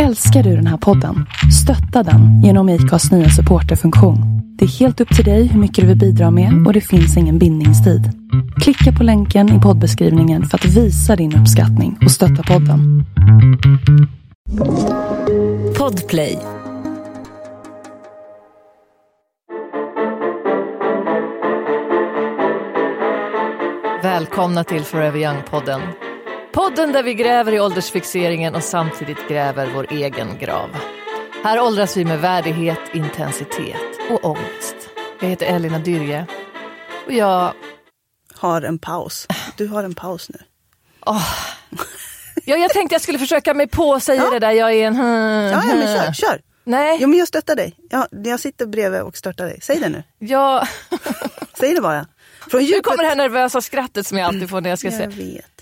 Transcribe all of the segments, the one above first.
Älskar du den här podden? Stötta den genom IKAs nya supporterfunktion. Det är helt upp till dig hur mycket du vill bidra med och det finns ingen bindningstid. Klicka på länken i poddbeskrivningen för att visa din uppskattning och stötta podden. Podplay. Välkomna till Forever Young-podden. Podden där vi gräver i åldersfixeringen och samtidigt gräver vår egen grav. Här åldras vi med värdighet, intensitet och ångest. Jag heter Elina Dyrje och jag... Har en paus. Du har en paus nu. Ja, jag tänkte jag skulle försöka mig på att säga Ja. det där. Jag är en... Ja, ja men kör, kör. Nej, Jo, men jag stöttar dig. Jag, jag sitter bredvid och stöttar dig. Säg det nu. jag... Säg det bara. Från Nu kommer det här nervösa skrattet som jag alltid får när jag ska Jag säga. vet.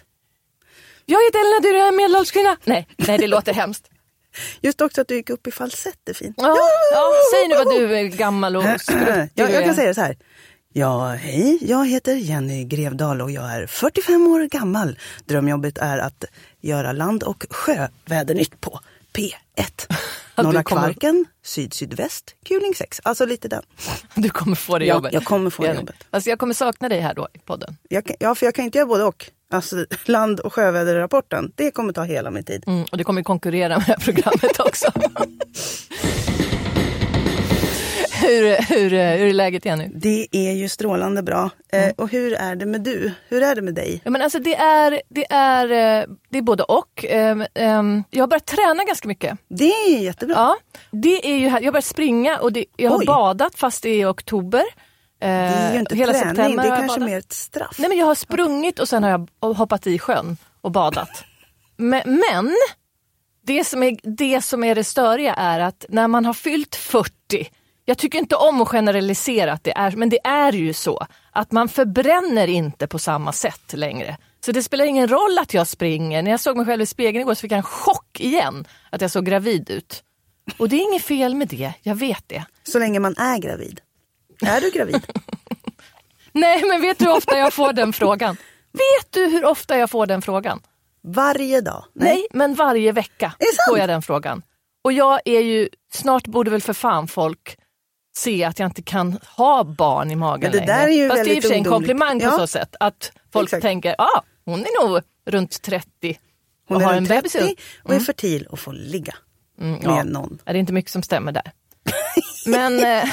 Jag heter Elina Dyrje, jag är medelålders kvinna. Nej, nej, det låter hemskt. Just också att du gick upp i falsett är fint. Ja, ja, säg nu vad du är gammal och skruttig jag, du kan säga så här. Ja, hej, jag heter Jenny Grevdal och jag är 45 år gammal. Drömjobbet är att göra land och sjövädernytt på P1. Norra kommer- Kvarken, syd-sydväst, kuling 6. Alltså lite den. Du kommer få det Ja, jobbet. jag kommer få det jobbet. Alltså jag kommer sakna dig här då i podden. Jag kan, ja, för jag kan inte göra både och. Alltså land och sjöväderrapporten, det kommer ta hela min tid. Mm, och det kommer konkurrera med det här programmet också. hur, hur, hur är läget Jenny? Det är ju strålande bra. Mm. Eh, och hur är det med du? Hur är det med dig? Ja, men alltså det, är, det, är, eh, det är både och. Ehm, ehm, jag har börjat träna ganska mycket. Det är jättebra. Ja, det är ju, jag har börjat springa och det, jag har Oj. badat fast det är oktober. det är ju inte hela träning, september det är kanske badat. mer ett straff. Nej men jag har sprungit och sen har jag hoppat i sjön och badat. Men, men det, som är, det som är det störiga är att när man har fyllt 40, jag tycker inte om att generalisera att det är, men det är ju så att man förbränner inte på samma sätt längre. Så det spelar ingen roll att jag springer. När jag såg mig själv i spegeln igår så fick jag en chock igen att jag såg gravid ut. Och det är inget fel med det, jag vet det. Så länge man är gravid. Är du gravid? Nej men vet du hur ofta jag får den frågan? Vet du hur ofta jag får den frågan? Varje dag? Nej, men varje vecka får jag den frågan. Och jag är ju, snart borde väl för fan folk se att jag inte kan ha barn i magen Men det längre. där är ju Fast det är i och för sig en komplimang på Ja. så sätt att folk Exakt. tänker, ja ah, hon är nog runt 30 Hon och är har en runt bebis. 30 och är fertil och får ligga Mm, ja. med någon. Ja, det är inte mycket som stämmer där. Men, eh,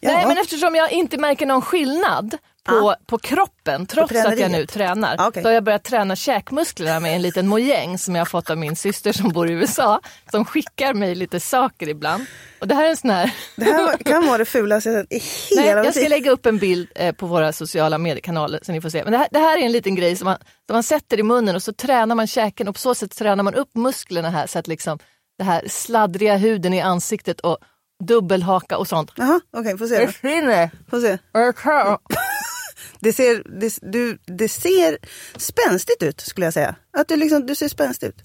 Ja. nej, men eftersom jag inte märker någon skillnad på, på kroppen trots att jag nu tränar. Ah, okej. Så har jag börjat träna käkmusklerna med en liten mojäng som jag har fått av min syster som bor i USA. Som skickar mig lite saker ibland. Och det här är en sån här... Det här kan vara det fulaste jag sett i Nej, hela jag mitt ska lägga upp en bild eh, på våra sociala mediekanaler så ni får se. Men det här, det här är en liten grej som man, som man sätter i munnen och så tränar man käken och på så sätt tränar man upp musklerna här så att liksom det här sladdriga huden i ansiktet och dubbelhaka och sånt Jaha, okej, får se. försvinner. Får se. Det ser, det, du, det ser spänstigt ut skulle jag säga. Att du, liksom, du ser spänstig ut.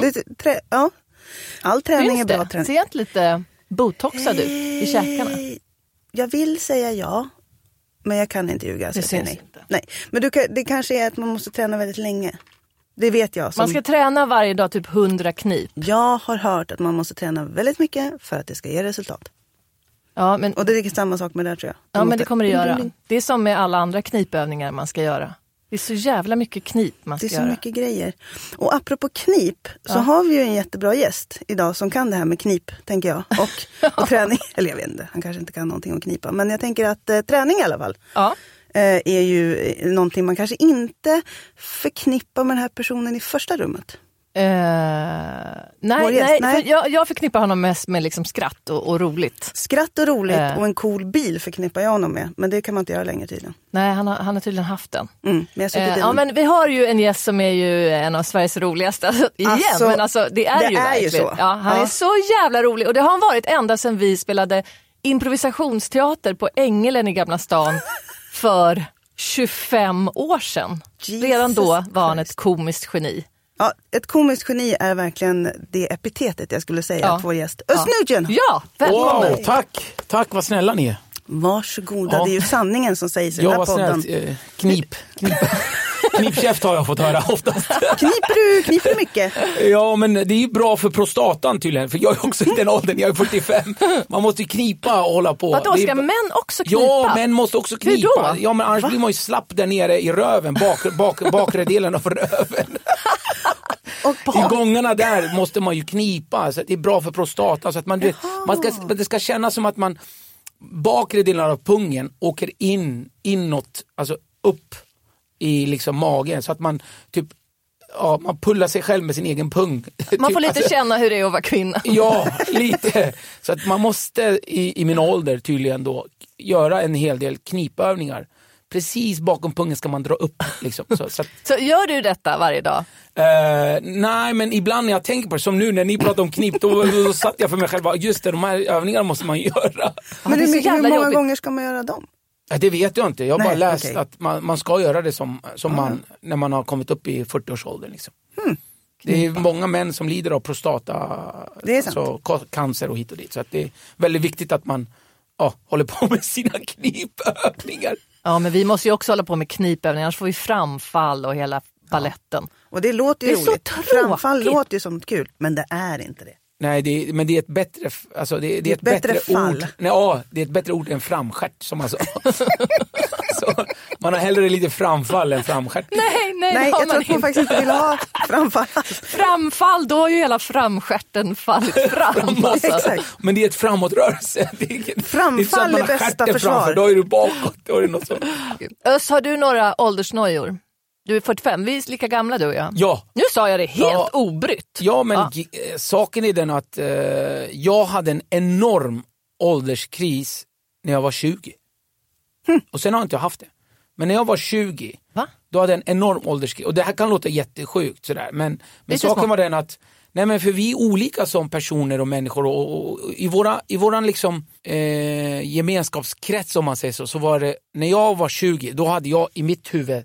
Det, trä, ja. All träning Mm. Syns är bra det? träning. Ser jag inte lite botoxad ut i käkarna? Eh, Jag vill säga ja. Men jag kan inte ljuga. så Det säger syns nej. inte. nej. Men du, det kanske är att man måste träna väldigt länge. Det vet jag. Som, Man ska träna varje dag typ 100 knip. Jag har hört att man måste träna väldigt mycket för att det ska ge resultat. Ja, men, Och det är samma sak med det här tror jag. Du ja, men det kommer det göra. ding. Det är som med alla andra knipövningar man ska göra. Det är så jävla mycket knip man Det ska är så göra. mycket grejer. Och apropå knip så har vi ju en jättebra gäst idag som kan det här med knip, tänker jag. Och, och träning. Eller jag vet inte, han kanske inte kan någonting om knipa. Men jag tänker att eh, träning i alla fall Ja. eh, är ju eh, någonting man kanske inte förknippar med den här personen i första rummet. Eh, nej, gäst, nej, nej. För jag, jag förknippar honom mest med liksom skratt och, och roligt. Skratt och roligt Eh. och en cool bil förknippar jag honom med. Men det kan man inte göra längre tydligen. Nej, han har, han har tydligen haft den. Mm, men jag bilen. ja, men vi har ju en gäst som är ju en av Sveriges roligaste. Alltså, igen, Alltså, men alltså, det är det ju är ju verkligen. så. Ja, han Ja. är så jävla rolig och det har han varit ända sedan vi spelade improvisationsteater på Ängelen i Gamla stan för 25 år sedan. Jesus Redan då var han ett komiskt geni. Ja, ett komiskt geni är verkligen det epitetet jag skulle säga Ja. att vår gäst Özz. Ja, välkommen! Wow, tack! Tack, vad snälla ni är. Varsågoda, Ja. det är ju sanningen som sägs i Ja, den här podden. snällt. Eh, Knip. Knip. Knipkäft har jag fått höra oftast. Kniper du, kniper du mycket? Ja, men det är ju bra för prostatan tydligen, för jag är också i den åldern, jag är 45. Man måste ju knipa och hålla på. Vadå, är ska bra- män också knipa? Ja, män måste också Hur knipa. då? Ja, men annars blir man ju slapp där nere i röven, bak, bak, bakre delen av röven. I gångarna där måste man ju knipa, så det är bra för prostatan. Så att man, du man ska, det ska kännas som att man bakre delen av pungen åker in, inåt, alltså upp i liksom magen. Så att man typ Ja, man pullar sig själv med sin egen pung. Man får Typ, lite alltså, känna hur det är att vara kvinna. Ja, lite. Så att man måste i, i min ålder tydligen då göra en hel del knipövningar. Precis bakom pungen ska man dra upp. Liksom. Så, så att, Så gör du detta varje dag? eh, nej, men ibland när jag tänker på det, som nu när ni pratar om knip, då, då satt jag för mig själv, just det, de här övningarna måste man göra. Men det är hur, så mycket, hur många jobbigt. gånger ska man göra dem? Det vet jag inte, jag har Nej, bara läst okej. att man, man ska göra det som, som man, när man har kommit upp i 40-årsåldern. Liksom. Hmm. Det är många män som lider av prostata, Det är sant. alltså, cancer och hit och dit. Så att det är väldigt viktigt att man ja, håller på med sina knipövningar. Ja, men vi måste ju också hålla på med knipövningar, annars får vi framfall och hela balletten. Och det låter ju Det roligt. Framfall låter ju som kul, men det är inte det. Nej, det är, men det är ett bättre, alltså det, det är ett bättre bättre, fall. ord. Nej, ja, det är ett bättre ord än framstjärt som man sa. Så, man har hellre lite framfall än framstjärt. Nej, nej, Nej, jag tror man att inte. faktiskt inte vill ha framfall. Framfall, då har ju hela framstjärten fallit fram. Alltså. Exakt. Men det är ett framåtrörelse. Det är, inget- Framfall det är man är bästa försvar. Framför, då är du bakåt. Då är det något sånt. Ös, har du några åldersnojor? Du är 45, vi är lika gamla du och jag. Ja, Nu sa jag det helt Ja. obrytt. ja men Ja. eh, saken är den att eh, jag hade en enorm ålderskris när jag var 20. Och sen har inte jag haft det. Men när jag var 20, Va? då hade jag en enorm ålderskris. Och det här kan låta jättesjukt sådär. Men, men saken var den att Nej men för vi är olika som personer och människor och, och, och i, våra, i våran liksom, eh, gemenskapskrets om man säger så, så var det, när jag var 20 då hade jag i mitt huvud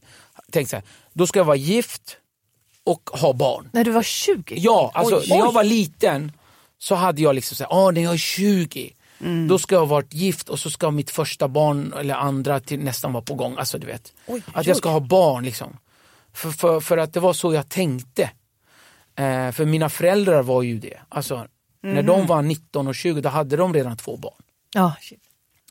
tänkt så här, då ska jag vara gift och ha barn. När du var 20? Ja, alltså Oj. när jag var liten så hade jag liksom såhär, ah, när jag är 20 Mm. då ska jag ha varit gift och så ska mitt första barn eller andra till nästan vara på gång. Alltså du vet, Oj, att jag ska ha barn liksom. För, för, för att det var så jag tänkte. Eh, för mina föräldrar var ju det. Alltså, När Mm. de var 19 och 20 då hade de redan två barn. Ja, shit.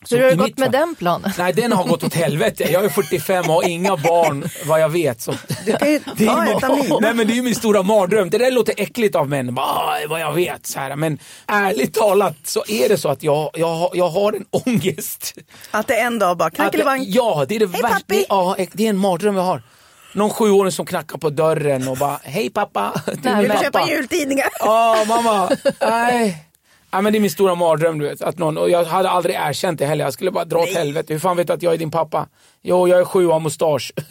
Så Hur har gått med fall- den planen? Nej den har gått åt helvete. Jag är 45 och har inga barn vad jag vet. Så. Du kan ju Det ta är, ett amin. nej men det är ju min stora mardröm. Det där låter äckligt av män. Bara, "Ah, vad jag vet. Så här. Men ärligt talat så är det så att jag, jag, har- jag har en ångest. Att det en dag bara Att, knackelibank. ja, det är det Hej, värsta. ja, det är en mardröm jag har. Någon sjuåring som knackar på dörren och bara, hej pappa. Du men- Köpa jultidningar. Ja, mamma. Nej. Nej men det är min stora mardröm du vet. Att någon, och jag hade aldrig erkänt det heller. Jag skulle bara dra åt helvete. Hur fan vet du att jag är din pappa? Jo, jag är sju och har mustasch.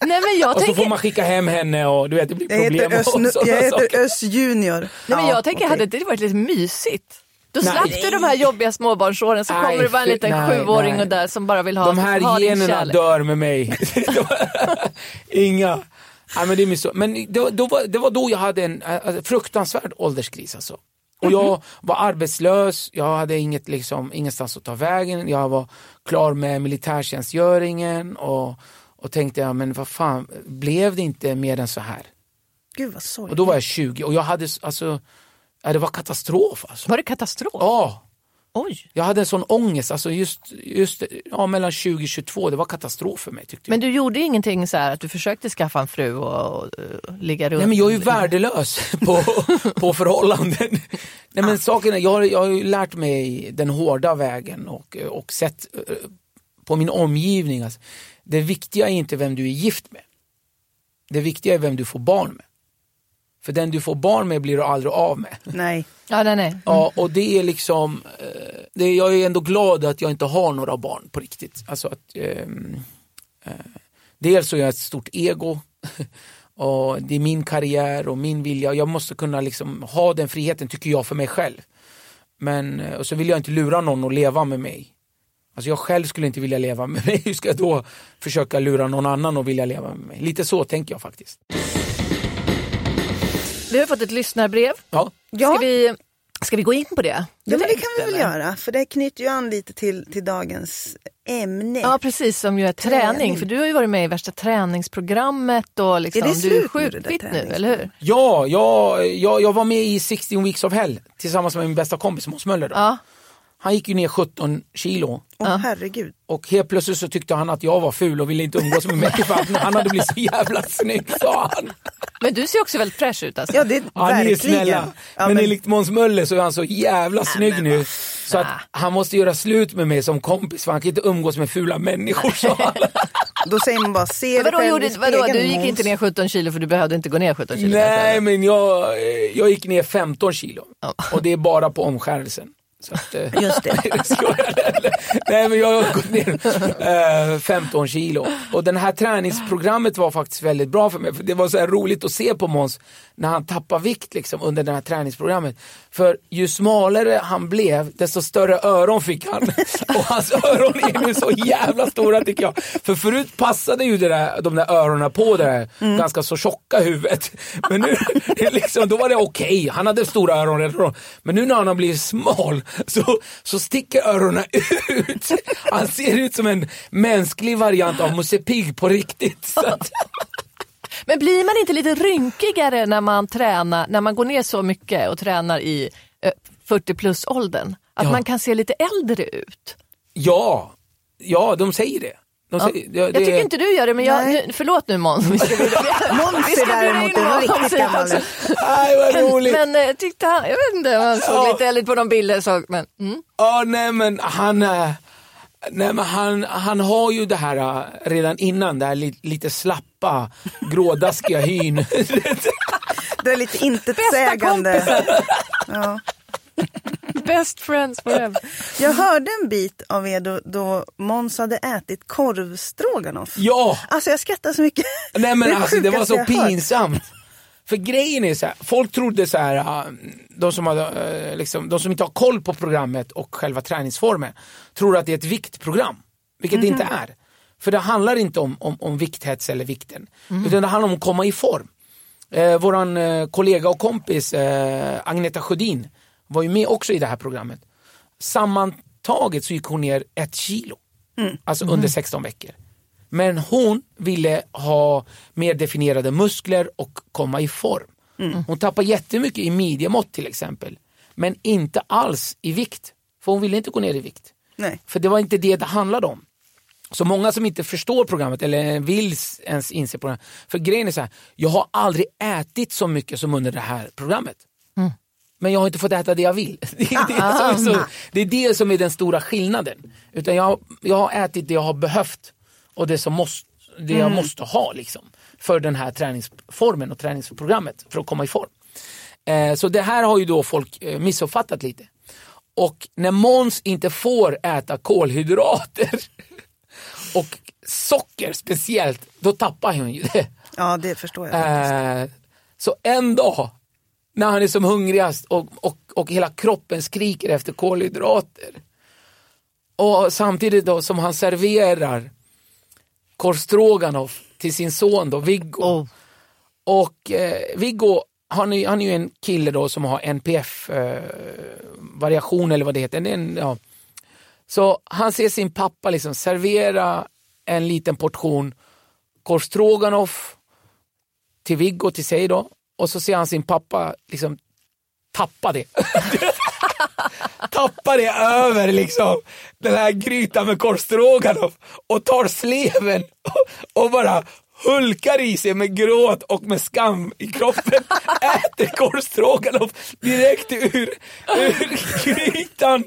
Nej men jag och så tänker, får man skicka hem henne och du vet det blir Jag problem. heter Ös, och sådana jag heter saker. Ös Junior. nej, men Ja, jag tänker okej. hade det varit lite mysigt? Då Nej. slapp du de här jobbiga småbarnsåren så Nej, kommer det bara en liten nej, sjuåring nej. och där som bara vill ha, De här ha din generna kärlek. dör med mig. Inga. Nej, men det, är min så. men det, då var, det var då jag hade en alltså, fruktansvärd ålderskris. Alltså. Och jag var arbetslös, jag hade inget, liksom, ingenstans att ta vägen, jag var klar med militärtjänstgöringen och, och tänkte, ja, men vad fan, blev det inte mer än så här? Gud vad sorgligt. Och då var jag 20 och jag hade, alltså, ja, det var katastrof. Alltså. Var det katastrof? Ja, Oj. jag hade en sån ångest, alltså just, just ja, mellan 20 och 22, det var katastrof för mig tyckte. Men du gjorde ingenting så här att du försökte skaffa en fru och, och, ligga runt? Nej men jag är ju värdelös på, på förhållanden. Nej men saken är, jag har, jag har ju lärt mig den hårda vägen och, och sett eh, på min omgivning. Alltså, det viktiga är inte vem du är gift med. Det viktiga är vem du får barn med. För den du får barn med blir du aldrig av med. Nej. Ja, nej, nej. Ja, och det är liksom, eh, det, jag är ändå glad att jag inte har några barn på riktigt. Alltså att, ehm, eh, dels så är jag ett stort ego och det är min karriär och min vilja. Jag måste kunna liksom ha den friheten tycker jag för mig själv. Men, eh, och så vill jag inte lura någon att leva med mig. Alltså jag själv skulle inte vilja leva med mig. Hur ska jag då försöka lura någon annan att vilja leva med mig? Lite så tänker jag faktiskt. Vi har fått ett lyssnarbrev. Ja. Ska, vi, ska vi gå in på det? ja men det kan vi väl eller? göra. För det knyter ju an lite till, till dagens ämne. Ja precis, som ju är träning. Träning. För du har ju varit med i värsta träningsprogrammet och liksom, Är det du är slut nu, eller hur? Ja, jag, jag, jag var med i 16 weeks of hell tillsammans med min bästa kompis Måns Möller. Då. Ja. Han gick ju ner 17 kilo Åh herregud. och helt plötsligt så tyckte han att jag var ful och ville inte umgås med mig för att han hade blivit så jävla snygg sa han. Men du ser också väldigt fräsch ut alltså. Ja, det, Ja, ni är snälla. Ja, men, men- enligt Måns Möller så är han så jävla snygg nu. Så att han måste göra slut med mig som kompis för han kan inte umgås med fula människor. han. Då säger man bara, se Vadå, själv gjorde, vadå, du gick inte ner 17 kilo för du behövde inte gå ner 17 kilo? Nej men jag, eh, jag gick ner 15 kilo. Ja. Och det är bara på omskärelsen. Så att, eh, Just det. Nej men jag har gått ner eh, 15 kilo. Och det här träningsprogrammet var faktiskt väldigt bra för mig. För det var så roligt att se på Måns när han tappade vikt liksom, under det här träningsprogrammet. För ju smalare han blev, desto större öron fick han. Och hans öron är nu så jävla stora tycker jag. För förut passade ju det där, de där öronen på det där ganska så tjocka huvudet. Men nu, liksom, då var det okej. Han hade stora öron redan. Men nu när han har blivit smal så, så sticker öronen ut. Han ser ut som en mänsklig variant av Musse Pigg på riktigt. Så att, Men blir man inte lite rynkigare när man tränar, när man går ner så mycket och tränar i eh, 40 plus åldern? Att Ja. man kan se lite äldre ut? ja, ja, de säger det. De säger, det, Jag tycker inte du gör det, men jag, Nej. nu, förlåt nu Måns. Vi ska bjuda- Måns är däremot en gammal. också. Aj, vad roligt. Men eh, tyckte han, jag vet inte, han såg Ja. lite äldre på de bilder. Så, men, mm. Ja, nej men han, eh, nej, men han, han har ju det här eh, redan innan, det här li, lite slappa, grådaskiga hyn. Det är lite intetsägande. Ja. Best friends forever. Jag hörde en bit av er då, då Måns hade ätit korvstroganoff. ja, Alltså jag skrattar så mycket. nej men är alltså det var så pinsamt. För grejen är så här, folk trodde så här, eh, de som, hade, eh, liksom, de som inte har koll på programmet och själva träningsformen, tror att det är ett viktprogram, vilket det inte Mhm. är. För det handlar inte om, om, om vikthets eller vikten, Mhm. utan det handlar om att komma i form. Eh, våran eh, kollega och kompis eh, Agneta Sjödin var ju med också i det här programmet. Sammantaget så gick hon ner ett kilo, alltså under 16 veckor. Men hon ville ha mer definierade muskler och komma i form. Hon tappade jättemycket i midjemått till exempel. Men inte alls i vikt. För hon ville inte gå ner i vikt. Nej. För det var inte det det handlade om. Så många som inte förstår programmet eller vill ens inse programmet. För grejen är så här, jag har aldrig ätit så mycket som under det här programmet. Men jag har inte fått äta det jag vill. Det är det, som är, så, det, är det som är den stora skillnaden. Utan jag, jag har ätit det jag har behövt och det, som måste, det jag måste ha liksom, för den här träningsformen och träningsprogrammet för att komma i form. Eh, så det här har ju då folk eh, missuppfattat lite. Och när Måns inte får äta kolhydrater och socker speciellt, då tappar han ju det. Ja, det förstår jag. Eh, så en dag när han är som hungrigast och, och, och hela kroppen skriker efter kolhydrater och samtidigt då som han serverar korv stroganoff till sin son då, Viggo. Oh. Och eh, Viggo, han är, han är ju en kille då som har NPF-variation eller vad det heter. En, ja. Så han ser sin pappa liksom servera en liten portion korv stroganoff till Viggo, till sig då. Och så ser han sin pappa liksom tappa det. tappa det över liksom den här grytan med korv stroganoff och tar sleven och, bara hulkar i sig med gråt och med skam i kroppen. Äter korv stroganoff direkt ur, ur grytan.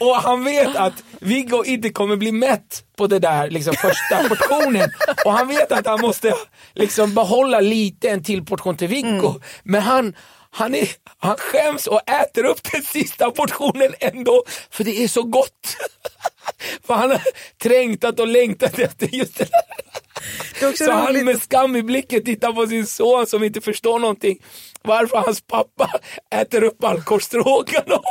Och han vet att Viggo inte kommer bli mätt på det där liksom, första portionen. Och han vet att han måste liksom behålla lite en till portion till Viggo. Men han, han, är, han skäms och äter upp den sista portionen ändå, för det är så gott. för han har trängtat och längtat efter just det där. Så han roligt. med skam i blicken tittar på sin son som inte förstår någonting. Varför hans pappa äter upp all korv stroganoff.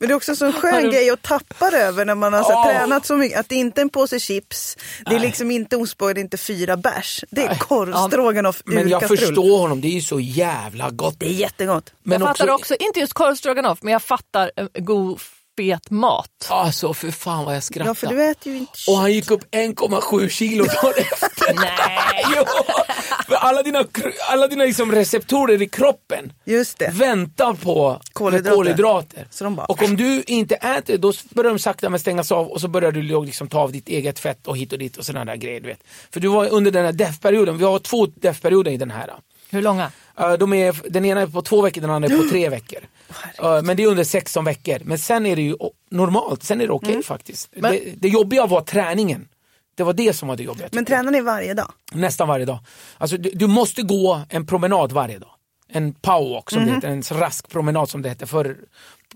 Men det är också så en Har skön du- grej att tappa över när man har så här, Ja. tränat så mycket. Att det inte är en påse chips, det är Nej. liksom inte ostbågar, det är inte fyra bärs. Det är korvstroganoff ur Men jag kastrull. förstår honom, det är ju så jävla gott. Det är jättegott. Men jag fattar också, inte just korv stroganoff, men jag fattar god fet mat. Alltså för fan vad jag skrattade. Ja, för du äter ju inte Och han gick upp 1,7 kilo dagen efter. Nej. jo, för alla dina, alla dina liksom receptorer i kroppen Just det. väntar på Kolhydrater. kolhydrater. Så de bara- Och om du inte äter då börjar de sakta men stängas av och så börjar du liksom ta av ditt eget fett och hit och dit och sådana där grejer. Du vet. För du var under den här DEF-perioden, vi har två DEF-perioder i den här. Hur långa? De är, den ena är på två veckor, den andra är på tre veckor. Uh, men det är under 16 veckor. Men sen är det ju normalt, sen är det okej Mm. faktiskt. Det, det jobbiga var träningen. Det var det som var det jobbiga. Men tränar ni varje dag? Nästan varje dag. Alltså, du, du måste gå en promenad varje dag. En powerwalk som Mhm. det heter, en rask promenad som det hette förr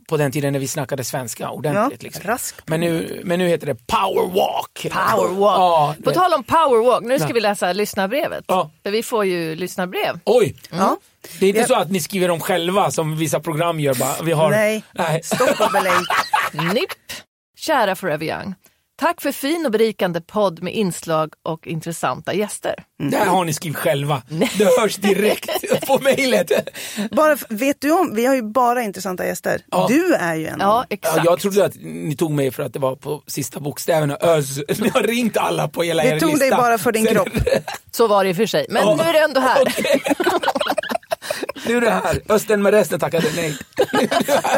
på den tiden när vi snackade svenska ordentligt. Ja, liksom. rask men, nu, men nu heter det powerwalk. Powerwalk. Ja, På tal om powerwalk, nu ska Ja. vi läsa lyssnarbrevet. Ja. För vi får ju lyssnarbrev. Oj! Ja. Det är inte Jag- så att ni skriver dem själva som vissa program gör. Bara, vi har, Nej. Nej. Stopp och belägg. Nipp! Kära Forever Young. Tack för fin och berikande podd med inslag och intressanta gäster. Det här har ni skrivit själva. Det hörs direkt på mejlet. Bara, vet du om, vi har ju bara intressanta gäster. Ja. Du är ju en Ja, exakt. Ja, jag trodde att ni tog mig för att det var på sista bokstäverna. Öz. Ni har ringt alla på hela Vi er tog lista. dig bara för din Sen- kropp. Så var det i och för sig. Men Ja. nu är det ändå här. Nu är det här. Östen med resten tackade nej.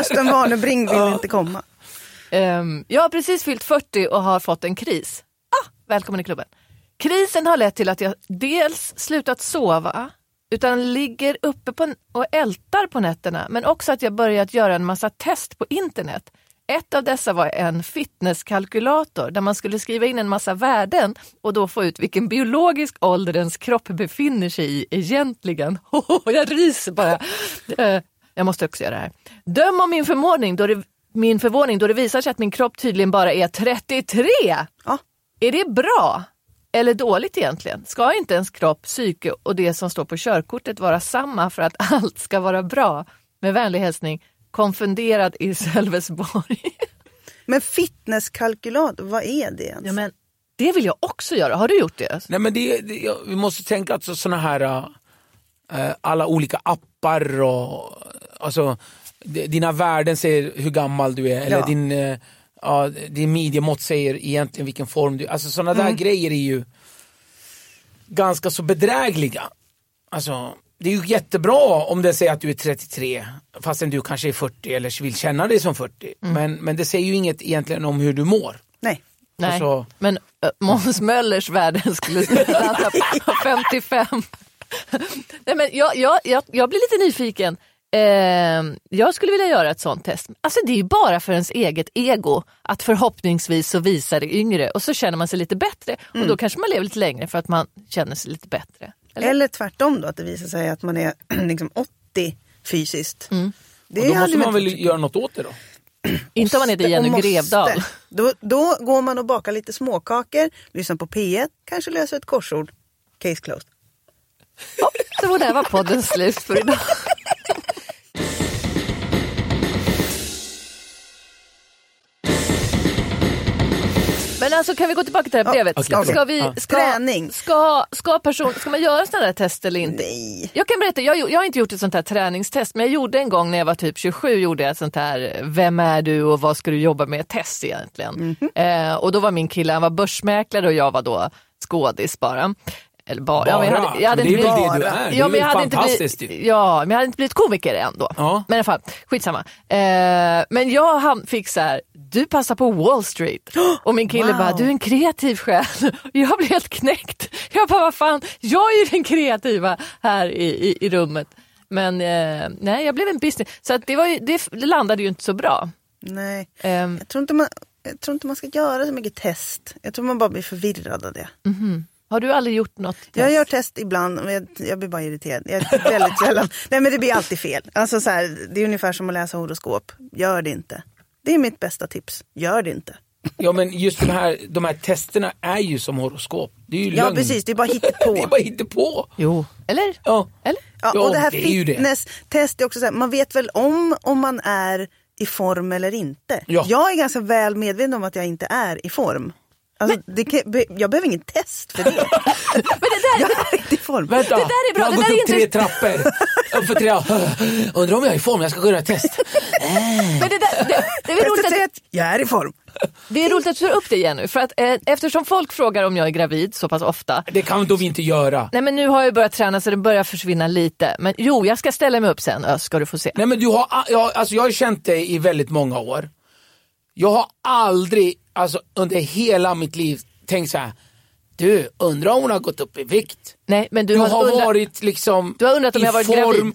Östen Warnerbring vill inte komma. Um, jag har precis fyllt 40 och har fått en kris. Ah, välkommen i klubben. Krisen har lett till att jag dels slutat sova, utan ligger uppe på, och ältar på nätterna, men också att jag börjat göra en massa test på internet. Ett av dessa var en fitnesskalkylator där man skulle skriva in en massa värden och då få ut vilken biologisk ålder ens kropp befinner sig i egentligen. jag ryser bara. Eh, jag måste också göra det här. Döm om min förvåning då det, min förvåning då det visar sig att min kropp tydligen bara är 33. Ja. Är det bra? Eller dåligt egentligen? Ska inte ens kropp, psyke och det som står på körkortet vara samma för att allt ska vara bra? Med vänlig hälsning, konfunderad i Sölvesborg. Men fitnesskalkylator, vad är det ens? ja, men det vill jag också göra. Har du gjort det? Nej, men det, det, ja, vi måste tänka att så- såna här äh, alla olika appar och alltså, dina värden säger hur gammal du är eller Ja. din, äh, ja, din midjemått säger egentligen vilken form du Alltså sådana Mm. där grejer är ju ganska så bedrägliga. Alltså, det är ju jättebra om det säger att du är 33 fastän du kanske är 40 eller vill känna dig som 40. Mm. Men, men det säger ju inget egentligen om hur du mår. Nej. Nej, Alltså- men äh, Måns Möllers värden skulle landa på 55. Nej, men jag, jag, jag, jag blir lite nyfiken. Eh, jag skulle vilja göra ett sånt test. Alltså det är ju bara för ens eget ego att förhoppningsvis så visar det yngre och så känner man sig lite bättre och då kanske man lever lite längre för att man känner sig lite bättre. Eller? Eller tvärtom då, att det visar sig att man är liksom 80 fysiskt. Mm. Det Och då måste man väl göra något åt det då? Inte om man heter Jenny. Grevdal. Då, då går man och bakar lite småkakor, lyssnar på P1, kanske löser ett korsord. Case closed. Ja, så där var podden slut för idag. Men alltså kan vi gå tillbaka till det här brevet? okej, ska, vi, ska, Träning. Ska, ska, person, ska man göra sådana här test eller inte? Nej. Jag kan berätta, jag, jag har inte gjort ett sånt här träningstest men jag gjorde en gång när jag var typ 27 gjorde jag ett sånt här Vem är du och vad ska du jobba med test egentligen. Mhm. eh, och då var min kille, han var börsmäklare och jag var då skådis bara. Eller bara, ja, men jag Bara? hade, jag hade Men det är inte väl blivit- det du är? Ja, är men väl jag hade inte blivit, ja, men jag hade inte blivit komiker än då. Ja. Men i alla fall, skitsamma. Eh, men jag han fick så här, du passar på Wall Street. Och min kille Wow. bara, du är en kreativ själ. Jag blev helt knäckt. Jag bara, vad fan, jag är ju den kreativa här i, i, i rummet. Men eh, nej, jag blev en business. Så att det, var ju, det landade ju inte så bra. Nej. Ehm, Jag tror, inte man, jag tror inte man ska göra så mycket test. Jag tror man bara blir förvirrad av det. Har du aldrig gjort något test? Jag gör test ibland men jag, jag blir bara irriterad. Jag är väldigt sällan. Nej men det blir alltid fel. Alltså så här, det är ungefär som att läsa horoskop. Gör det inte. Det är mitt bästa tips. Gör det inte. Ja men just de här, de här testerna är ju som horoskop. Det är ju Ja lögn. precis, det är bara Det är hittepå. bara hittepå. Jo. Eller? Ja. Eller? Ja, och det här det är fitness-test är också så här, man vet väl om om man är i form eller inte. Ja. Jag är ganska väl medveten om att jag inte är i form. Alltså, det kan, jag behöver ingen test för det. Men det där, Jag är inte i form. Vänta, Det där är bra, jag har det gått upp tre trappor. Upp för tre. Undrar om jag är i form, jag ska gå och göra ett test. men det, där, det, det, är roligt att, att jag är i form. det är roligt att du tar upp det Jenny. För att, eh, eftersom folk frågar om jag är gravid så pass ofta. Det kan då vi inte göra. Nej men nu har jag börjat träna så det börjar försvinna lite. Men jo, jag ska ställa mig upp sen Ös, ska du få se. Nej men du har, jag, alltså jag har känt dig i väldigt många år. Jag har aldrig, alltså under hela mitt liv tänkt så här. Du, undrar om hon har gått upp i vikt? Nej, men du, Du har, har undrat, varit liksom Du har undrat om jag har varit form. gravid?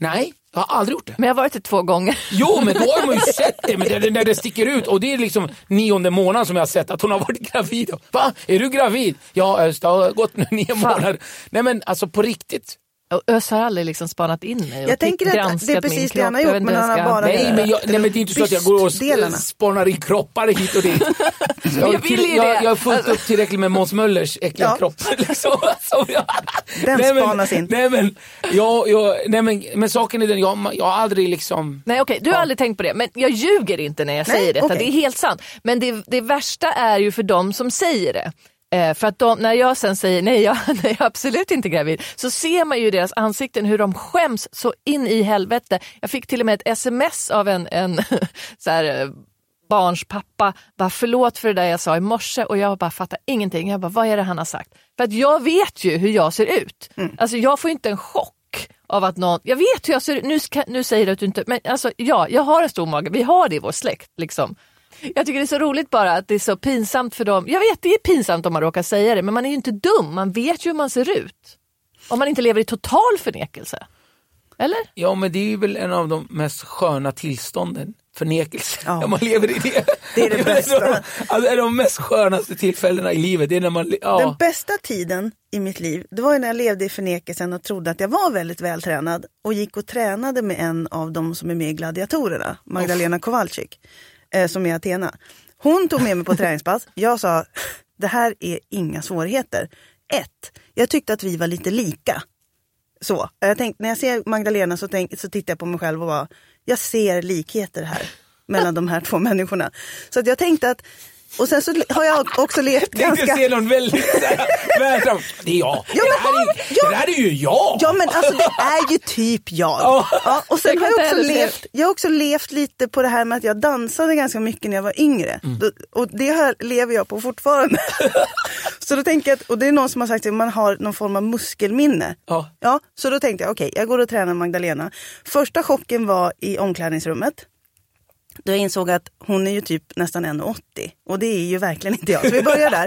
Nej, jag har aldrig gjort det. Men jag har varit det två gånger. Jo, men då har man ju sett det, men det, när det sticker ut. Och det är liksom nionde månaden som jag har sett att hon har varit gravid. Va? Är du gravid? Ja, det har gått nu nio månader. Nej men alltså på riktigt. Ös har aldrig liksom spanat in mig och Jag tänker att granskat det är min precis det kropp. han har Jag gjort, men han har bara- Nej men, jag, nej men det är inte så att jag går och spanar in kroppar hit och dit. Jag, Jag vill ju jag, det. jag har fullt upp tillräckligt med Måns Möllers äckliga Ja. kropp. Liksom, som jag, Den nej, men, spanas in. Nej men, jag, jag, nej, men, men saken är den, jag, jag har aldrig liksom... Nej okej, du har aldrig tänkt på det. Men jag ljuger inte när jag Nej, säger detta. okej. Det är helt sant. Men det, det värsta är ju för dem som säger det. Eh, för att de, när jag sen säger nej jag, nej, jag är absolut inte gravid, så ser man ju deras ansikten hur de skäms så in i helvete. Jag fick till och med ett sms av en, en så här, eh, barns pappa, bara förlåt för det där jag sa i morse och jag bara fattar ingenting. Jag bara, vad är det han har sagt? För att jag vet ju hur jag ser ut. Alltså jag får inte en chock av att någon, jag vet hur jag ser ut, nu, ska, nu säger du att du inte, men alltså ja, jag har en stor mage, vi har det i vår släkt. Liksom. Jag tycker det är så roligt bara att det är så pinsamt för dem. Jag vet det är pinsamt om man råkar säga det, men man är ju inte dum, man vet ju hur man ser ut. Om man inte lever i total förnekelse. Eller? Ja men det är ju väl en av de mest sköna tillstånden, förnekelse. Ja. Om man lever i det. Det är det bästa. Alltså, det är de mest skönaste tillfällena i livet. Det är när man, ja. Den bästa tiden i mitt liv, det var ju när jag levde i förnekelsen och trodde att jag var väldigt vältränad och gick och tränade med en av de som är med i Gladiatorerna, Magdalena Kowalczyk, eh, som är Athena. Hon tog med mig på träningspass. Jag sa, det här är inga svårigheter. Ett, jag tyckte att vi var lite lika. Så, jag tänkte, när jag ser Magdalena så, tänk, så tittar jag på mig själv och bara, jag ser likheter här mellan de här två människorna. Så att jag tänkte att, och sen så har jag också levt Jag tänkte ganska... se någon väldigt såhär. Det är jag. Ja, det, men här är, ja. det här är ju jag. Ja men alltså det är ju typ jag. Ja. Ja, och sen Jag har jag också, levt, jag har också levt lite på det här med att jag dansade ganska mycket när jag var yngre. Då, och det här lever jag på fortfarande. så då tänker jag, att, och det är någon som har sagt att man har någon form av muskelminne. Ja. Ja, så då tänkte jag okej, jag går och tränar Magdalena. Första chocken var i omklädningsrummet. Då jag insåg att hon är ju typ nästan 1,80 och det är ju verkligen inte jag. Så vi börjar där.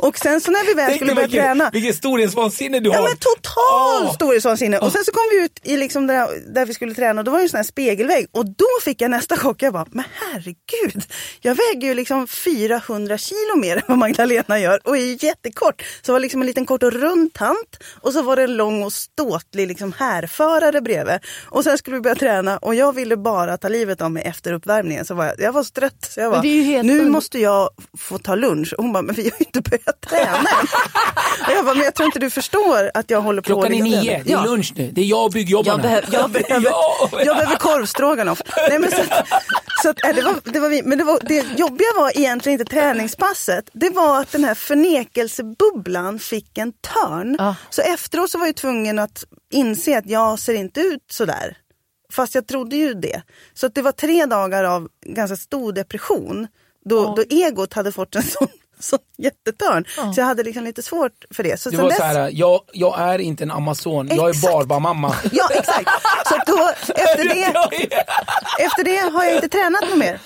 Och sen så när vi väl skulle börja träna. vilken storhetsvansinne du har. Ja men total Åh. storhetsvansinne. Och sen så kom vi ut i liksom där, där vi skulle träna och då var det en sån här spegelvägg. Och då fick jag nästa chock. Jag bara, men herregud. Jag väger ju liksom 400 kilo mer än vad Magdalena gör och är jättekort. Så det var liksom en liten kort och rund tant och så var det en lång och ståtlig liksom härförare bredvid. Och sen skulle vi börja träna och jag ville bara ta livet av mig efter uppvärmningen. Så var jag, jag var så trött. Så jag bara, nu måste jag få ta lunch. Och hon bara, men vi har ju inte börjat träna än. Och jag bara, men jag tror inte du förstår att jag håller på Klockan är nio, det är Ja. lunch nu. Det är jag och byggjobbarna. Jag, behöver, jag, behöver, Ja. jag behöver korvstroganoff. Nej, men så, att- så att, äh, det var, det var, vi- men det, var, det jobbiga var egentligen inte träningspasset. Det var att den här förnekelsebubblan fick en törn. Ja. Så efteråt så var jag tvungen att inse att jag ser inte ut sådär. Fast jag trodde ju det. Så att det var tre dagar av ganska stor depression. Då, då egot hade fått en sån, sån jättetörn. Så jag hade liksom lite svårt för det. Så Det sen var dess- så här, jag, jag är inte en amazon, jag är Exakt. barbamamma. Ja exakt. Så då, efter, det, efter det har jag inte tränat något mer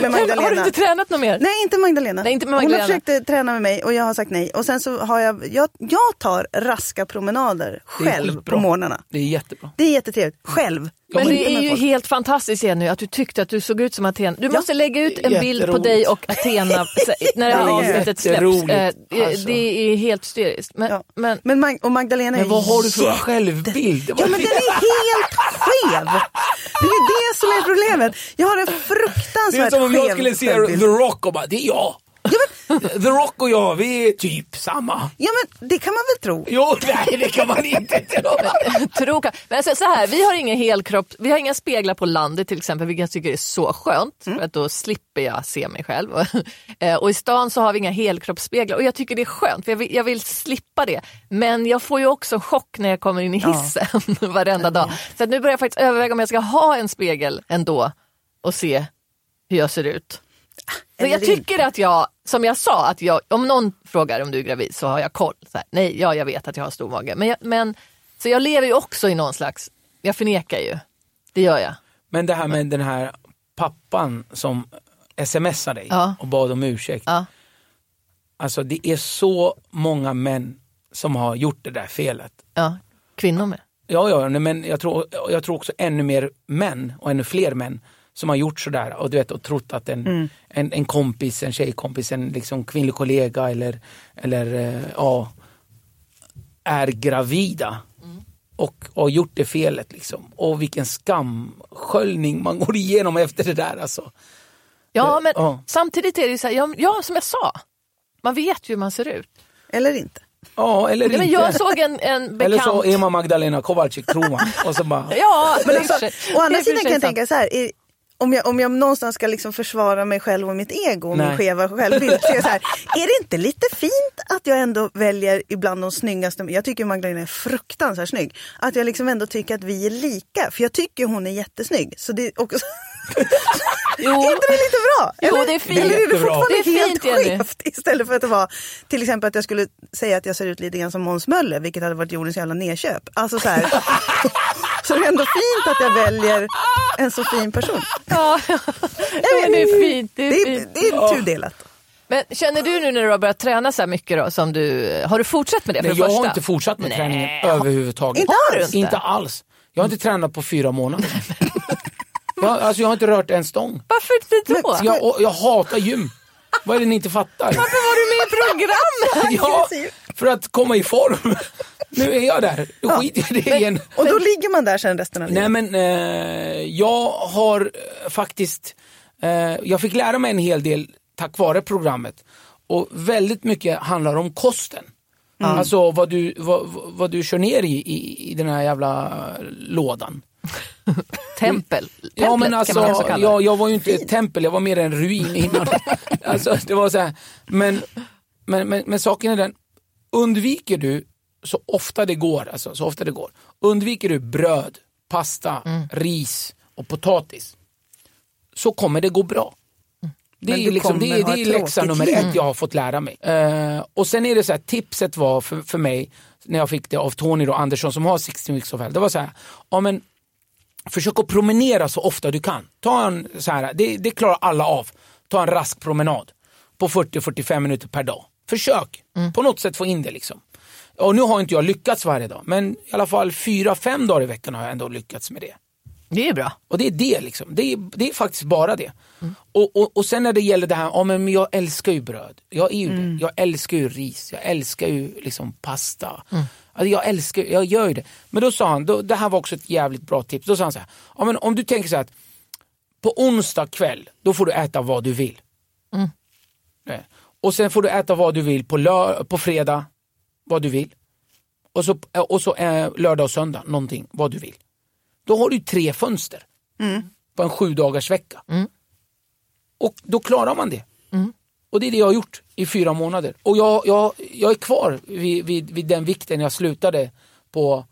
med Magdalena. Har du inte tränat något mer? Nej, inte Magdalena. Nej, inte med Hon Magdalena. har försökt eh, träna med mig och jag har sagt nej. Och sen så har jag, jag, jag tar raska promenader själv på morgnarna. Det är jättebra. Det är jättetrevligt. Själv. Men det är ju folk. helt fantastiskt Jenny att du tyckte att du såg ut som Athena. Du måste lägga ut en bild på dig och Athena när det här avsnittet släpps. Eh, alltså. Det är helt hysteriskt. Men, Ja. men, Men, Mag- och Magdalena Men vad har du för självbild? Ja men den är helt skev! Det är det som är problemet. Jag har en Det är fruktansvärt som om jag skev skulle se självbild. The Rock och bara, det är jag. The Rock och jag, vi är typ samma. Ja men det kan man väl tro. Jo, nej det kan man inte tro. Tro kan- Men alltså, så här, vi har ingen helkropp, vi har inga speglar på landet till exempel, vilket jag tycker är så skönt. För att då slipper jag se mig själv. Eh, och i stan så har vi inga helkroppsspeglar och jag tycker det är skönt, för jag vill, jag vill slippa det. Men jag får ju också chock när jag kommer in i hissen varenda dag. Så att nu börjar jag faktiskt överväga om jag ska ha en spegel ändå och se hur jag ser ut. Jag tycker att jag, som jag sa, att jag, om någon frågar om du är gravid så har jag koll. Så här, nej, ja, jag vet att jag har stor mage. Men, jag, men, så jag lever ju också i någon slags, jag förnekar ju. Det gör jag. Men det här med den här pappan som smsar dig Ja. och bad om ursäkt. Ja. Alltså det är så många män som har gjort det där felet. Ja, kvinnor med. Ja, ja, men jag tror, jag tror också ännu mer män och ännu fler män som har gjort sådär och, du vet, och trott att en, en, en kompis, en tjejkompis, en liksom kvinnlig kollega eller, eller eh, ja, är gravida och har gjort det felet. Liksom. Och vilken skamsköljning man går igenom efter det där. Alltså. Ja, men Ja. samtidigt är det ju så här, ja, ja, som jag sa, man vet ju hur man ser ut. Eller inte. Ja, eller men inte. jag såg en, en bekant... Eller så är man Magdalena Kowalczyk, tror man. Och så bara, Ja, Men också, sig. å andra sidan kan jag tänka så här. Är, om jag, om jag någonstans ska liksom försvara mig själv och mitt ego och min skeva självbild. Så är, jag så här, är det inte lite fint att jag ändå väljer ibland de snyggaste, jag tycker Magdalena är fruktansvärt snygg. Att jag liksom ändå tycker att vi är lika, för jag tycker hon är jättesnygg. Så det är också... Jo, är inte det lite bra? Jo, Eller, det är fint. Eller är det fortfarande Det är helt skevt? Istället för att det var till exempel att jag skulle säga att jag ser ut lite grann som Måns Möller, vilket hade varit jordens jävla nedköp. Alltså så här. så det är ändå fint att jag väljer en så fin person. ja, men det är fint. Det är Det fint. är, det är tudelat. Men känner du nu när du har börjat träna så här mycket då, som du, har du fortsatt med det? Nej, jag det har första? inte fortsatt med Nej. träningen överhuvudtaget. Inte Har du alls. inte? Inte alls. Jag har inte tränat på fyra månader. jag, alltså, jag har inte rört en stång. Varför inte då? Jag, och jag hatar gym. Vad är det ni inte fattar? Varför var du med i programmet? Ja, för att komma i form. Nu är jag där. Då skiter jag i det igen. Och då ligger man där sen resten av livet. Nej men eh, jag har eh, faktiskt, eh, jag fick lära mig en hel del tack vare programmet. Och väldigt mycket handlar om kosten. Alltså vad du, vad, vad du kör ner i, i, i den här jävla lådan. Tempel. Ja Templet men kan alltså, jag, jag var ju inte ett tempel, jag var mer en ruin innan. alltså, det var så här. Men, men, men, men saken är den, undviker du så ofta det går, alltså, så ofta det går, undviker du bröd, pasta, Mm. ris och potatis så kommer det gå bra. Det Men är, liksom, det, är, det är läxa nummer ett jag har fått lära mig. Eh, och sen är det så här, tipset var för, för mig, när jag fick det av Tony och Andersson som har 16 weeks of hell, det var så här, ja, men, försök att promenera så ofta du kan. Ta en, så här, det, det klarar alla av. Ta en rask promenad på 40-45 minuter per dag. Försök på något sätt få in det. liksom. Och nu har inte jag lyckats varje dag, men i alla fall fyra, fem dagar i veckan har jag ändå lyckats med det. Det är bra. Och det är det liksom. Det är, det är faktiskt bara det. Och, och, och sen när det gäller det här, ja men jag älskar ju bröd. Jag är ju det. Jag älskar ju ris, jag älskar ju liksom pasta. Alltså jag älskar, jag gör ju det. Men då sa han, då, det här var också ett jävligt bra tips. Då sa han så här, ja men om du tänker så här att på onsdag kväll, då får du äta vad du vill. Nej. Och sen får du äta vad du vill på, lö- på fredag, vad du vill. Och så, och så eh, lördag och söndag, någonting, vad du vill. Då har du tre fönster på en sju dagars vecka. Och då klarar man det. Och det är det jag har gjort i fyra månader. Och jag, jag, jag är kvar vid, vid, vid den vikten jag slutade på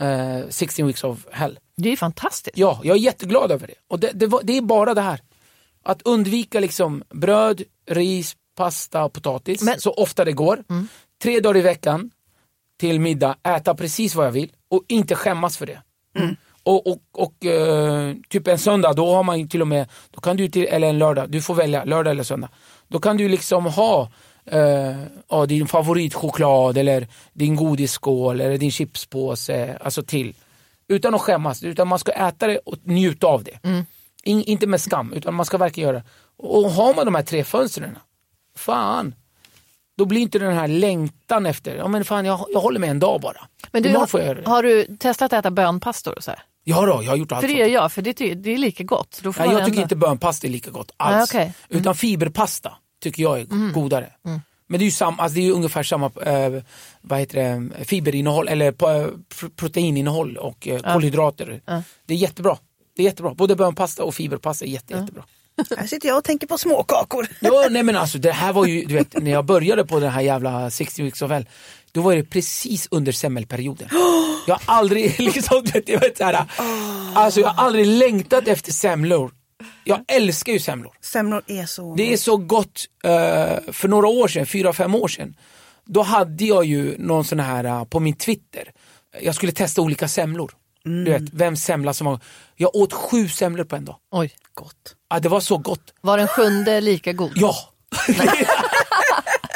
eh, 16 weeks of hell. Det är fantastiskt. Ja, jag är jätteglad över det. Och det, det, var, det är bara det här. Att undvika liksom bröd, ris, pasta och potatis Men- så ofta det går. Tre dagar i veckan till middag, äta precis vad jag vill och inte skämmas för det. Och, och, och eh, typ en söndag, då har man ju till och med, då kan du till, eller en lördag, du får välja lördag eller söndag. Då kan du liksom ha eh, ja, din favoritchoklad eller din godisskål eller din chipspåse, alltså till. Utan att skämmas, utan man ska äta det och njuta av det. In, inte med skam, utan man ska verkligen göra det. Och har man de här tre fönstren, fan, då blir inte den här längtan efter, ja men fan jag, jag håller med en dag bara. Men du, har, har du testat att äta bönpastor? Och så här? Ja då, jag har gjort allt För det gör jag, för det, ty- det är lika gott. Då får man jag tycker ändå- inte bönpasta är lika gott alls. Nej, okej. Mm. Utan fiberpasta tycker jag är godare. Men det är ju, sam, alltså det är ungefär samma eh, vad heter det, fiberinnehåll eller eh, pr- proteininnehåll och eh, kolhydrater. Det är jättebra. Det är jättebra. Både bönpasta och fiberpasta är jätte, jättebra. Här sitter jag och tänker på småkakor. Ja, nej men alltså det här var ju, du vet, när jag började på den här jävla 60 weeks of hell, då var det precis under semmelperioden. Jag har aldrig, liksom, du vet, jag vet, så här, alltså jag har aldrig längtat efter semlor. Jag älskar ju semlor. Semlor är så Det är så gott, eh, för några år sedan, fyra, fem år sedan, då hade jag ju någon sån här eh, på min Twitter, jag skulle testa olika semlor. Du vet, vem semla som var, jag åt sju semlor på en dag. Oj. gott. Ja, det var så gott. Var den sjunde lika god? Ja!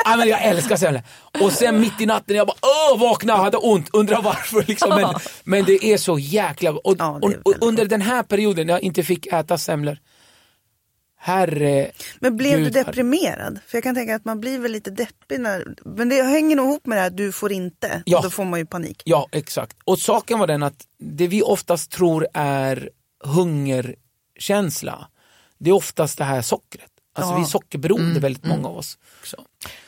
ja men jag älskar semlor. Och sen mitt i natten, jag bara åh, vakna, hade ont, undrar varför. Liksom. Men, men det är så jäkla och, Ja, och, och under den här perioden när jag inte fick äta semlor, herre... Men blev du Gud, deprimerad? För jag kan tänka att man blir väl lite deppig när... Men det hänger nog ihop med det här, du får inte. Ja. Och då får man ju panik. Ja, exakt. Och saken var den att det vi oftast tror är hungerkänsla, det är oftast det här sockret. Alltså Ja. vi är sockerberoende Mm, väldigt många av oss. Så.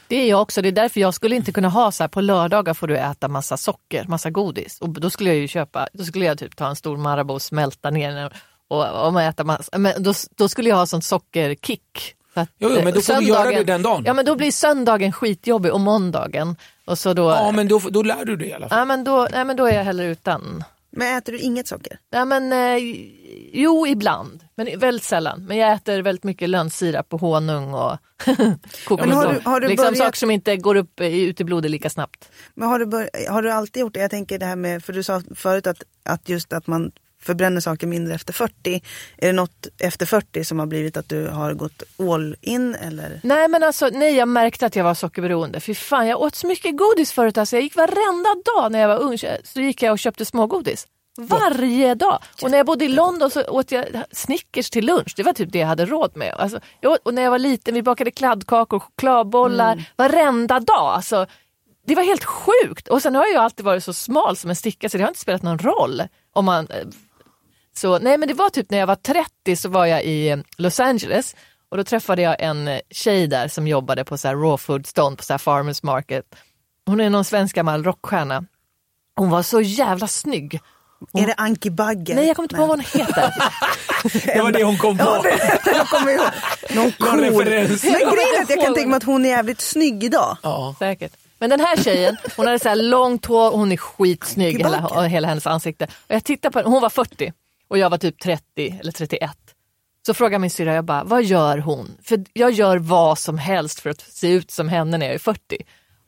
Det är jag också. Det är därför jag skulle inte kunna ha så här på lördagar får du äta massa socker, massa godis. Och då skulle jag ju köpa, då skulle jag typ ta en stor Marabou och smälta ner den och, och äta massa, men då, då skulle jag ha sån sockerkick. Så att, Jo, jo, men då får du göra det den dagen. Ja men då blir söndagen skitjobbig och måndagen. Och så då, Ja, men då, då lär du dig i alla fall. ja, men då, nej, men då är jag hellre utan. Men äter du inget socker? Ja, men, eh, jo, ibland, men väldigt sällan. Men jag äter väldigt mycket lönnsirap och honung och kokosnöt. Men har du- har du liksom börjat- saker som inte går upp i- ut i blodet lika snabbt. Men har du, bör, har du alltid gjort det? Jag tänker det här med, för du sa förut att, att just att man förbränner saker mindre efter 40. Är det något efter 40 som har blivit att du har gått all in eller? Nej men alltså, nej jag märkte att jag var sockerberoende. Fy fan, jag åt så mycket godis förut. Alltså, jag gick varenda dag när jag var ung så gick jag och köpte smågodis. Varje dag. Och när jag bodde i London så åt jag Snickers till lunch. Det var typ det jag hade råd med. Alltså, åt, och när jag var liten vi bakade kladdkakor, chokladbollar Mm. varenda dag. Alltså, det var helt sjukt. Och sen har jag alltid varit så smal som en sticka så det har inte spelat någon roll. Om man, eh, så, nej men det var typ när jag var 30 så var jag i Los Angeles och då träffade jag en tjej där som jobbade på så här raw food stånd på så här farmers market. Hon är någon svensk gammal rockstjärna. Hon var så jävla snygg. Är det Anki Bagger? Nej jag kommer inte på vad hon heter. Det var det hon kom på. Ja, det, jag kommer ihåg. Någon cool. referens. Men grejen är att jag kan tänka mig att hon är jävligt snygg idag. Ja. Säkert. Men den här tjejen, hon hade så här långt hår och hon är skitsnygg, hela, och hela hennes ansikte. Och jag tittade på henne, hon var 40 och jag var typ 30 eller 31. Så frågade min syrra, jag bara, vad gör hon? För jag gör vad som helst för att se ut som henne när jag är 40.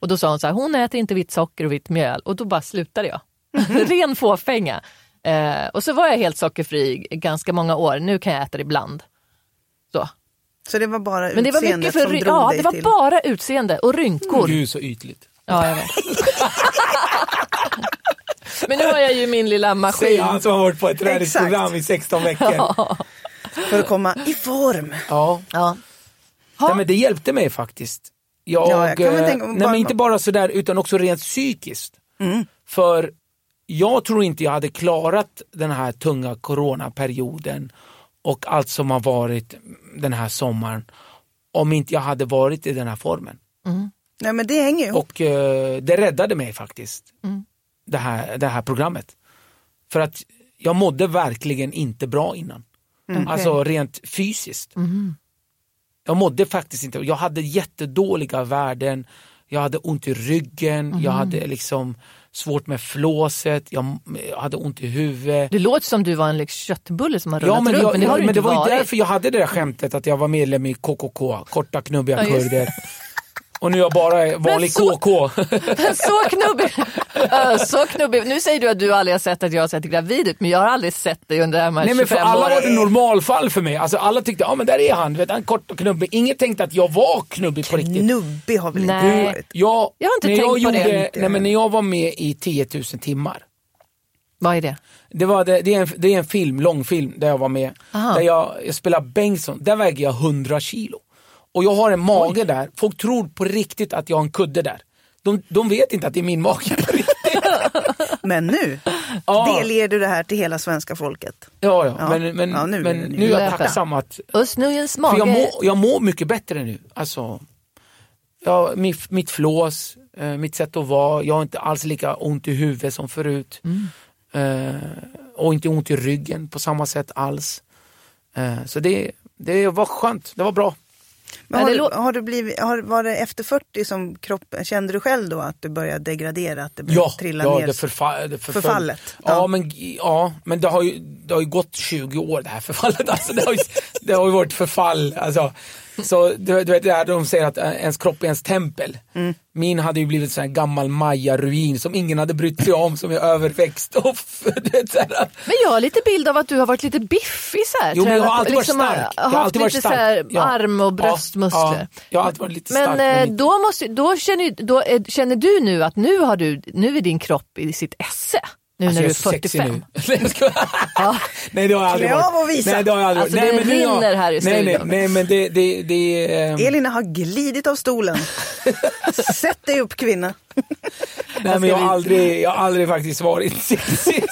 Och då sa hon så här, hon äter inte vitt socker och vitt mjöl. Och då bara slutade jag. Ren fåfänga. Eh, och så var jag helt sockerfri i ganska många år, nu kan jag äta det ibland. Så. Så det var bara Men det var utseendet mycket för, som drog ja, dig det var till. bara utseende och rynkor. Gud så ytligt. Ja, jag vet. Men nu har jag ju min lilla Säger maskin. han som har varit på ett träningsprogram i 16 veckor. Ja. För att komma i form. Ja. Nej, men det hjälpte mig faktiskt. Jag, Ja, jag kan eh, tänka- nej, bara- men inte bara sådär utan också rent psykiskt. För jag tror inte jag hade klarat den här tunga coronaperioden och allt som har varit den här sommaren om inte jag hade varit i den här formen. Nej men det hänger ju ihop. Och eh, det räddade mig faktiskt, det, här, det här programmet. För att jag mådde verkligen inte bra innan. Alltså rent fysiskt. Jag mådde faktiskt inte, jag hade jättedåliga värden, jag hade ont i ryggen, jag hade liksom svårt med flåset, jag, jag hade ont i huvudet. Det låter som du var en liksom, köttbulle som har rullat Ja men, runt, jag, men det har du men inte det var ju varit. därför jag hade det där skämtet att jag var medlem i KKK, korta knubbiga Ja, kurder. Och nu är jag bara vanlig så- KK. så knubbig. Så knubbig. Nu säger du att du aldrig har sett att jag har sett gravid ut, men jag har aldrig sett dig under de här Nej men för 25 alla var åren. det normalfall för mig. Alltså alla tyckte, ja men där är han, du vet, han är kort och knubbig. Ingen tänkte att jag var knubbig på riktigt. Nubbig har väl inte Nej. varit. Jag, Jag har inte tänkt jag på det. gjorde, Inte nej, men jag. när jag var med i 10 000 timmar. Vad är det? Det, var det, det, är en, det är en film, långfilm, där jag var med. Aha. Där jag, jag spelar Bengtsson, där väger jag 100 kilo. Och jag har en mage där, folk tror på riktigt att jag har en kudde där. De, de vet inte att det är min mage på riktigt. Men nu Ja. delger du det här till hela svenska folket. Ja, ja. Ja. men, men, Ja, nu är men nu. nu är jag Löpa. tacksam att Östnujens mage. jag, mår, jag mår mycket bättre nu. Alltså, ja, mitt, mitt flås, eh, mitt sätt att vara. Jag har inte alls lika ont i huvudet som förut. Eh, och inte ont i ryggen på samma sätt alls. Eh, så det, det var skönt, det var bra. Men har, du, har du blivit, har, var det efter 40 som kroppen, kände du själv då att du började degradera? Att det började Ja, trilla ja ner? det, förfa, det förföll. Förfallet, Ja, ja. men, ja, men det har, ju, det har ju gått 20 år det här förfallet. Alltså, det, har ju, det har ju varit förfall. Alltså, så du, du vet det här de säger att eh, ens kropp är ens tempel. Mm. Min hade ju blivit en gammal maya-ruin som ingen hade brytt sig om, som är överväxt. Och, vet, Men jag har lite bild av att du har varit lite biffig så här. Jo, men jag har alltid varit liksom, stark. Jag har haft varit lite stark. så här Ja. arm och bröstmuskler. ja. Jag har alltid varit lite Men stark. eh, mitt- då, måste, då, känner, då eh, känner du nu att nu, har du, nu är din kropp i sitt esse. Nu Alltså, när jag du är så sexy 45. nu. Nej, jag skojar. Nej det har jag aldrig varit. visa. Nej det har jag aldrig Alltså, nej, men rinner här i nej, nej, nej men det, det, det ehm, Elina har glidit av stolen. Sätt dig upp kvinna. Nej men jag har aldrig, jag har aldrig faktiskt varit sexig.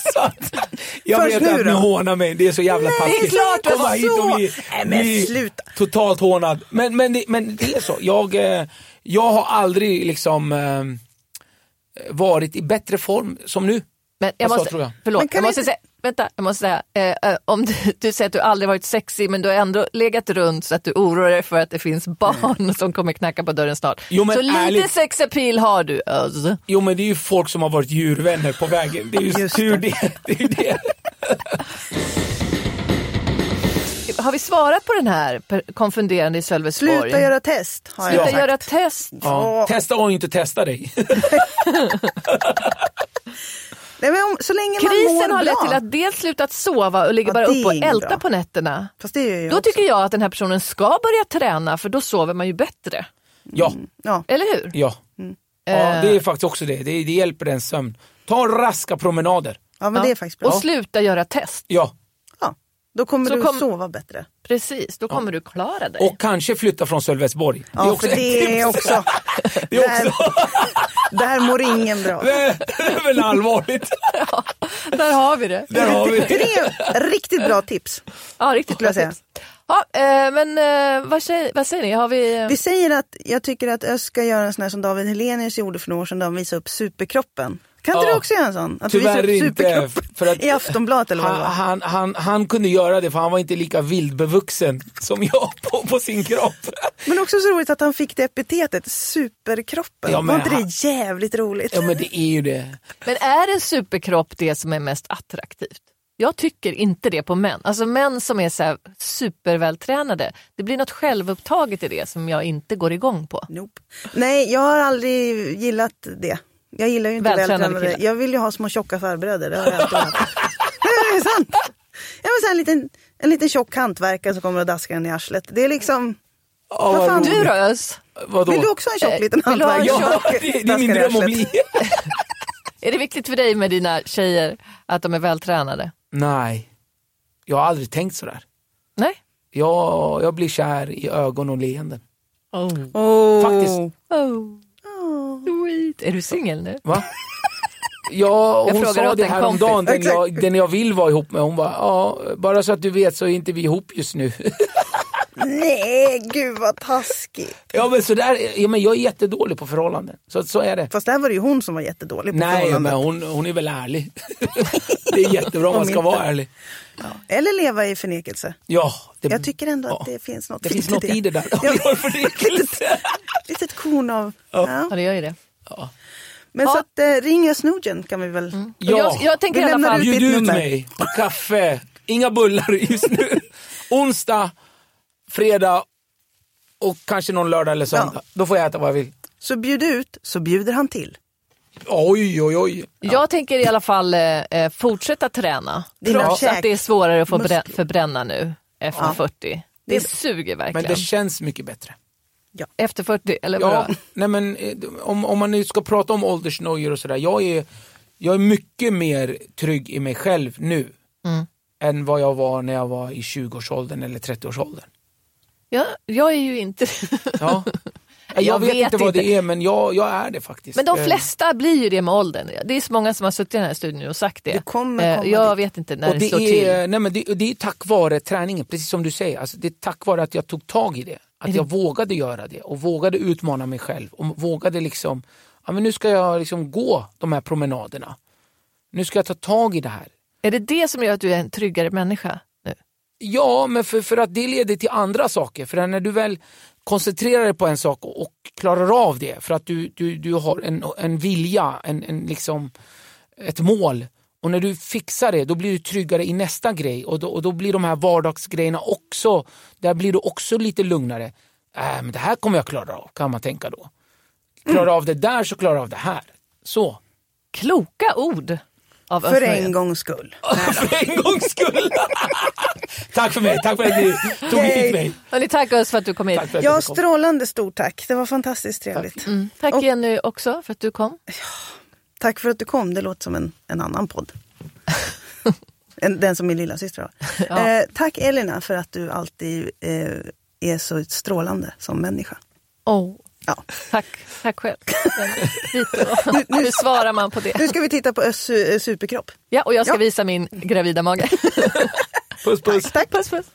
Jag Först vet att ni hånar mig, det är så jävla taskigt. det är klart Komma hit och bli, Nej, men sluta. totalt hånad. Men, men, det, men det är så, jag, eh, jag har aldrig liksom eh, varit i bättre form som nu. Men jag måste, jag? Förlåt, jag måste inte- säga, vänta, jag måste säga, eh, eh, om du, du säger att du aldrig varit sexig men du har ändå legat runt så att du oroar dig för att det finns barn som kommer knacka på dörren snart. Jo, men så lite ärligt- sexappeal har du. Özz. Jo men det är ju folk som har varit djurvänner på vägen. Det är ju tur det. det. är det. Har vi svarat på den här konfunderande i Sölvesborg? Sluta göra test. Har jag Sluta sagt. göra test. Ja. Testa och inte testa dig. Nej, men om, så länge man Krisen mår har lett bra. till att dels slutat sova och ligger Ja, bara det upp och är inget älta bra. på nätterna. Fast det gör jag Då också. tycker jag att den här personen ska börja träna för då sover man ju bättre. Ja, Ja. Eller hur? ja. Mm. ja Eh. det är faktiskt också det. Det, det hjälper en sömn. Ta raska promenader. ja, men det är faktiskt bra. Och sluta göra test. Ja. Ja. Då kommer Så du kom- sova bättre. Precis, då kommer du klara dig. Och kanske flytta från Sölvesborg. Ja, för det är också... Det är också Där mår ingen bra. det är väl allvarligt. Där har vi det. Där har vi Tre riktigt bra tips. Ja, riktigt bra tips. Ja, eh, men eh, vad, säger, vad säger ni? Har vi... Vi säger att jag tycker att Öst ska göra en sån här som David Helenius gjorde för några år sedan då han visade upp superkroppen. Kan inte Ja. du också göra en sån? Att du Tyvärr visar upp inte, superkroppen för att- I Aftonbladet eller vad Han, han, han, han kunde göra det för han var inte lika vildbevuxen som jag på, på sin kropp. Men också så roligt att han fick det epitetet, superkroppen. Ja, var inte han- det jävligt roligt? Ja men det är ju det. Men är en superkropp det som är mest attraktivt? Jag tycker inte det på män. Alltså män som är så här supervältränade. Det blir något självupptaget i det som jag inte går igång på. Nope. Nej, jag har aldrig gillat det. Jag gillar ju inte Vältränade killar. Jag vill ju ha små tjocka farbröder. Det har jag alltid haft. Det är sant. Jag vill säga en liten, en liten tjock hantverkare som kommer och daskar en i arslet. Det är liksom... Ja, Vad fan. Du då Özz? Vadå? Vill du också ha en tjock Eh, liten hantverkare? Ja, det, det är min dröm att bli. Är det viktigt för dig med dina tjejer att de är vältränade? Nej, jag har aldrig tänkt sådär. Nej? Jag, jag blir kär i ögon och leenden. Oh. Oh. Faktiskt. Oh. Sweet. Är du singel nu? Va? Ja, Jag hon sa det en häromdagen, kompis. den jag, den jag vill vara ihop med. Hon bara, ja, bara så att du vet så är inte vi ihop just nu. Nej, gud vad taskigt. ja, men så där, ja, men jag är jättedålig på förhållanden. Så, så är det. Fast där var det ju hon som var jättedålig på Nej, förhållandet. men hon, hon är väl ärlig. det är jättebra om man ska vara ärlig. Eller leva i förnekelse. Ja, det, Jag tycker ändå att ja. det finns något det finns något i det där. Ja, Ja, förnekelse. litet korn av... Ja. Ja, det gör ju det. Men Ja. så att eh, ring Snoogen kan vi väl... Ja. Jag, jag tänker Vi i alla fall... ut Bjud ut nummer. mig på kaffe, inga bullar just nu. Onsdag, fredag och kanske någon lördag eller söndag. Ja. Då får jag äta vad jag vill. Så bjud ut, så bjuder han till. Oj, oj, oj. Jag tänker i alla fall eh, eh, fortsätta träna. Dina Trots käk- att det är svårare att få muskler. brä- förbränna nu efter Ja. 40. Det, Det- suger Men verkligen. det känns mycket bättre. Efter 40, eller Ja, vadå? nej men eh, om, om man nu ska prata om åldersnojor och sådär. Jag är, jag är mycket mer trygg i mig själv nu. Mm. Än vad jag var när jag var i 20-årsåldern eller 30-årsåldern. Ja, jag är ju inte... Ja. Jag, Jag vet, vet inte vad det är men jag, jag är det faktiskt. Men de Eh, flesta blir ju det med åldern. Det är så många som har suttit i den här studion och sagt det. Du kommer Eh, komma jag dit. vet inte när och det, det, slår till. är, nej men det, det är tack vare träningen, precis som du säger. Alltså det är tack vare att jag tog tag i det. Att det- jag vågade göra det och vågade utmana mig själv. Och vågade liksom, ja, men nu ska jag liksom gå de här promenaderna. Nu ska jag ta tag i det här. Är det det som gör att du är en tryggare människa? Ja, men för, för att det leder till andra saker. För när du väl koncentrerar dig på en sak och, och klarar av det, för att du, du, du har en, en vilja, en, en liksom, ett mål. Och när du fixar det, då blir du tryggare i nästa grej. Och då, och då blir de här vardagsgrejerna också, där blir du också lite lugnare. Äh, men det här kommer jag klara av, kan man tänka då. Klarar av det där så klarar jag av det här. Så. Kloka ord av För en gångs skull. för en gångs skull! tack för mig, tack för att ni tog hit mig. Hörni, tack Özz för att du kom hit. Tack Ja, strålande stort tack. Det var fantastiskt trevligt. Mm. Tack Och- Jenny också för att du kom. Tack för att du kom. Det låter som en, en annan podd. En- Den som min lilla syster har. Ja. Eh, tack Elina för att du alltid eh, är så strålande som människa. Oh. Ja. Tack, tack själv. Lite då. Hur svarar man på det? Nu ska vi titta på Öss su- superkropp. Ja, och jag ska Ja. visa min gravida mage. Puss puss. Tack. Puss puss.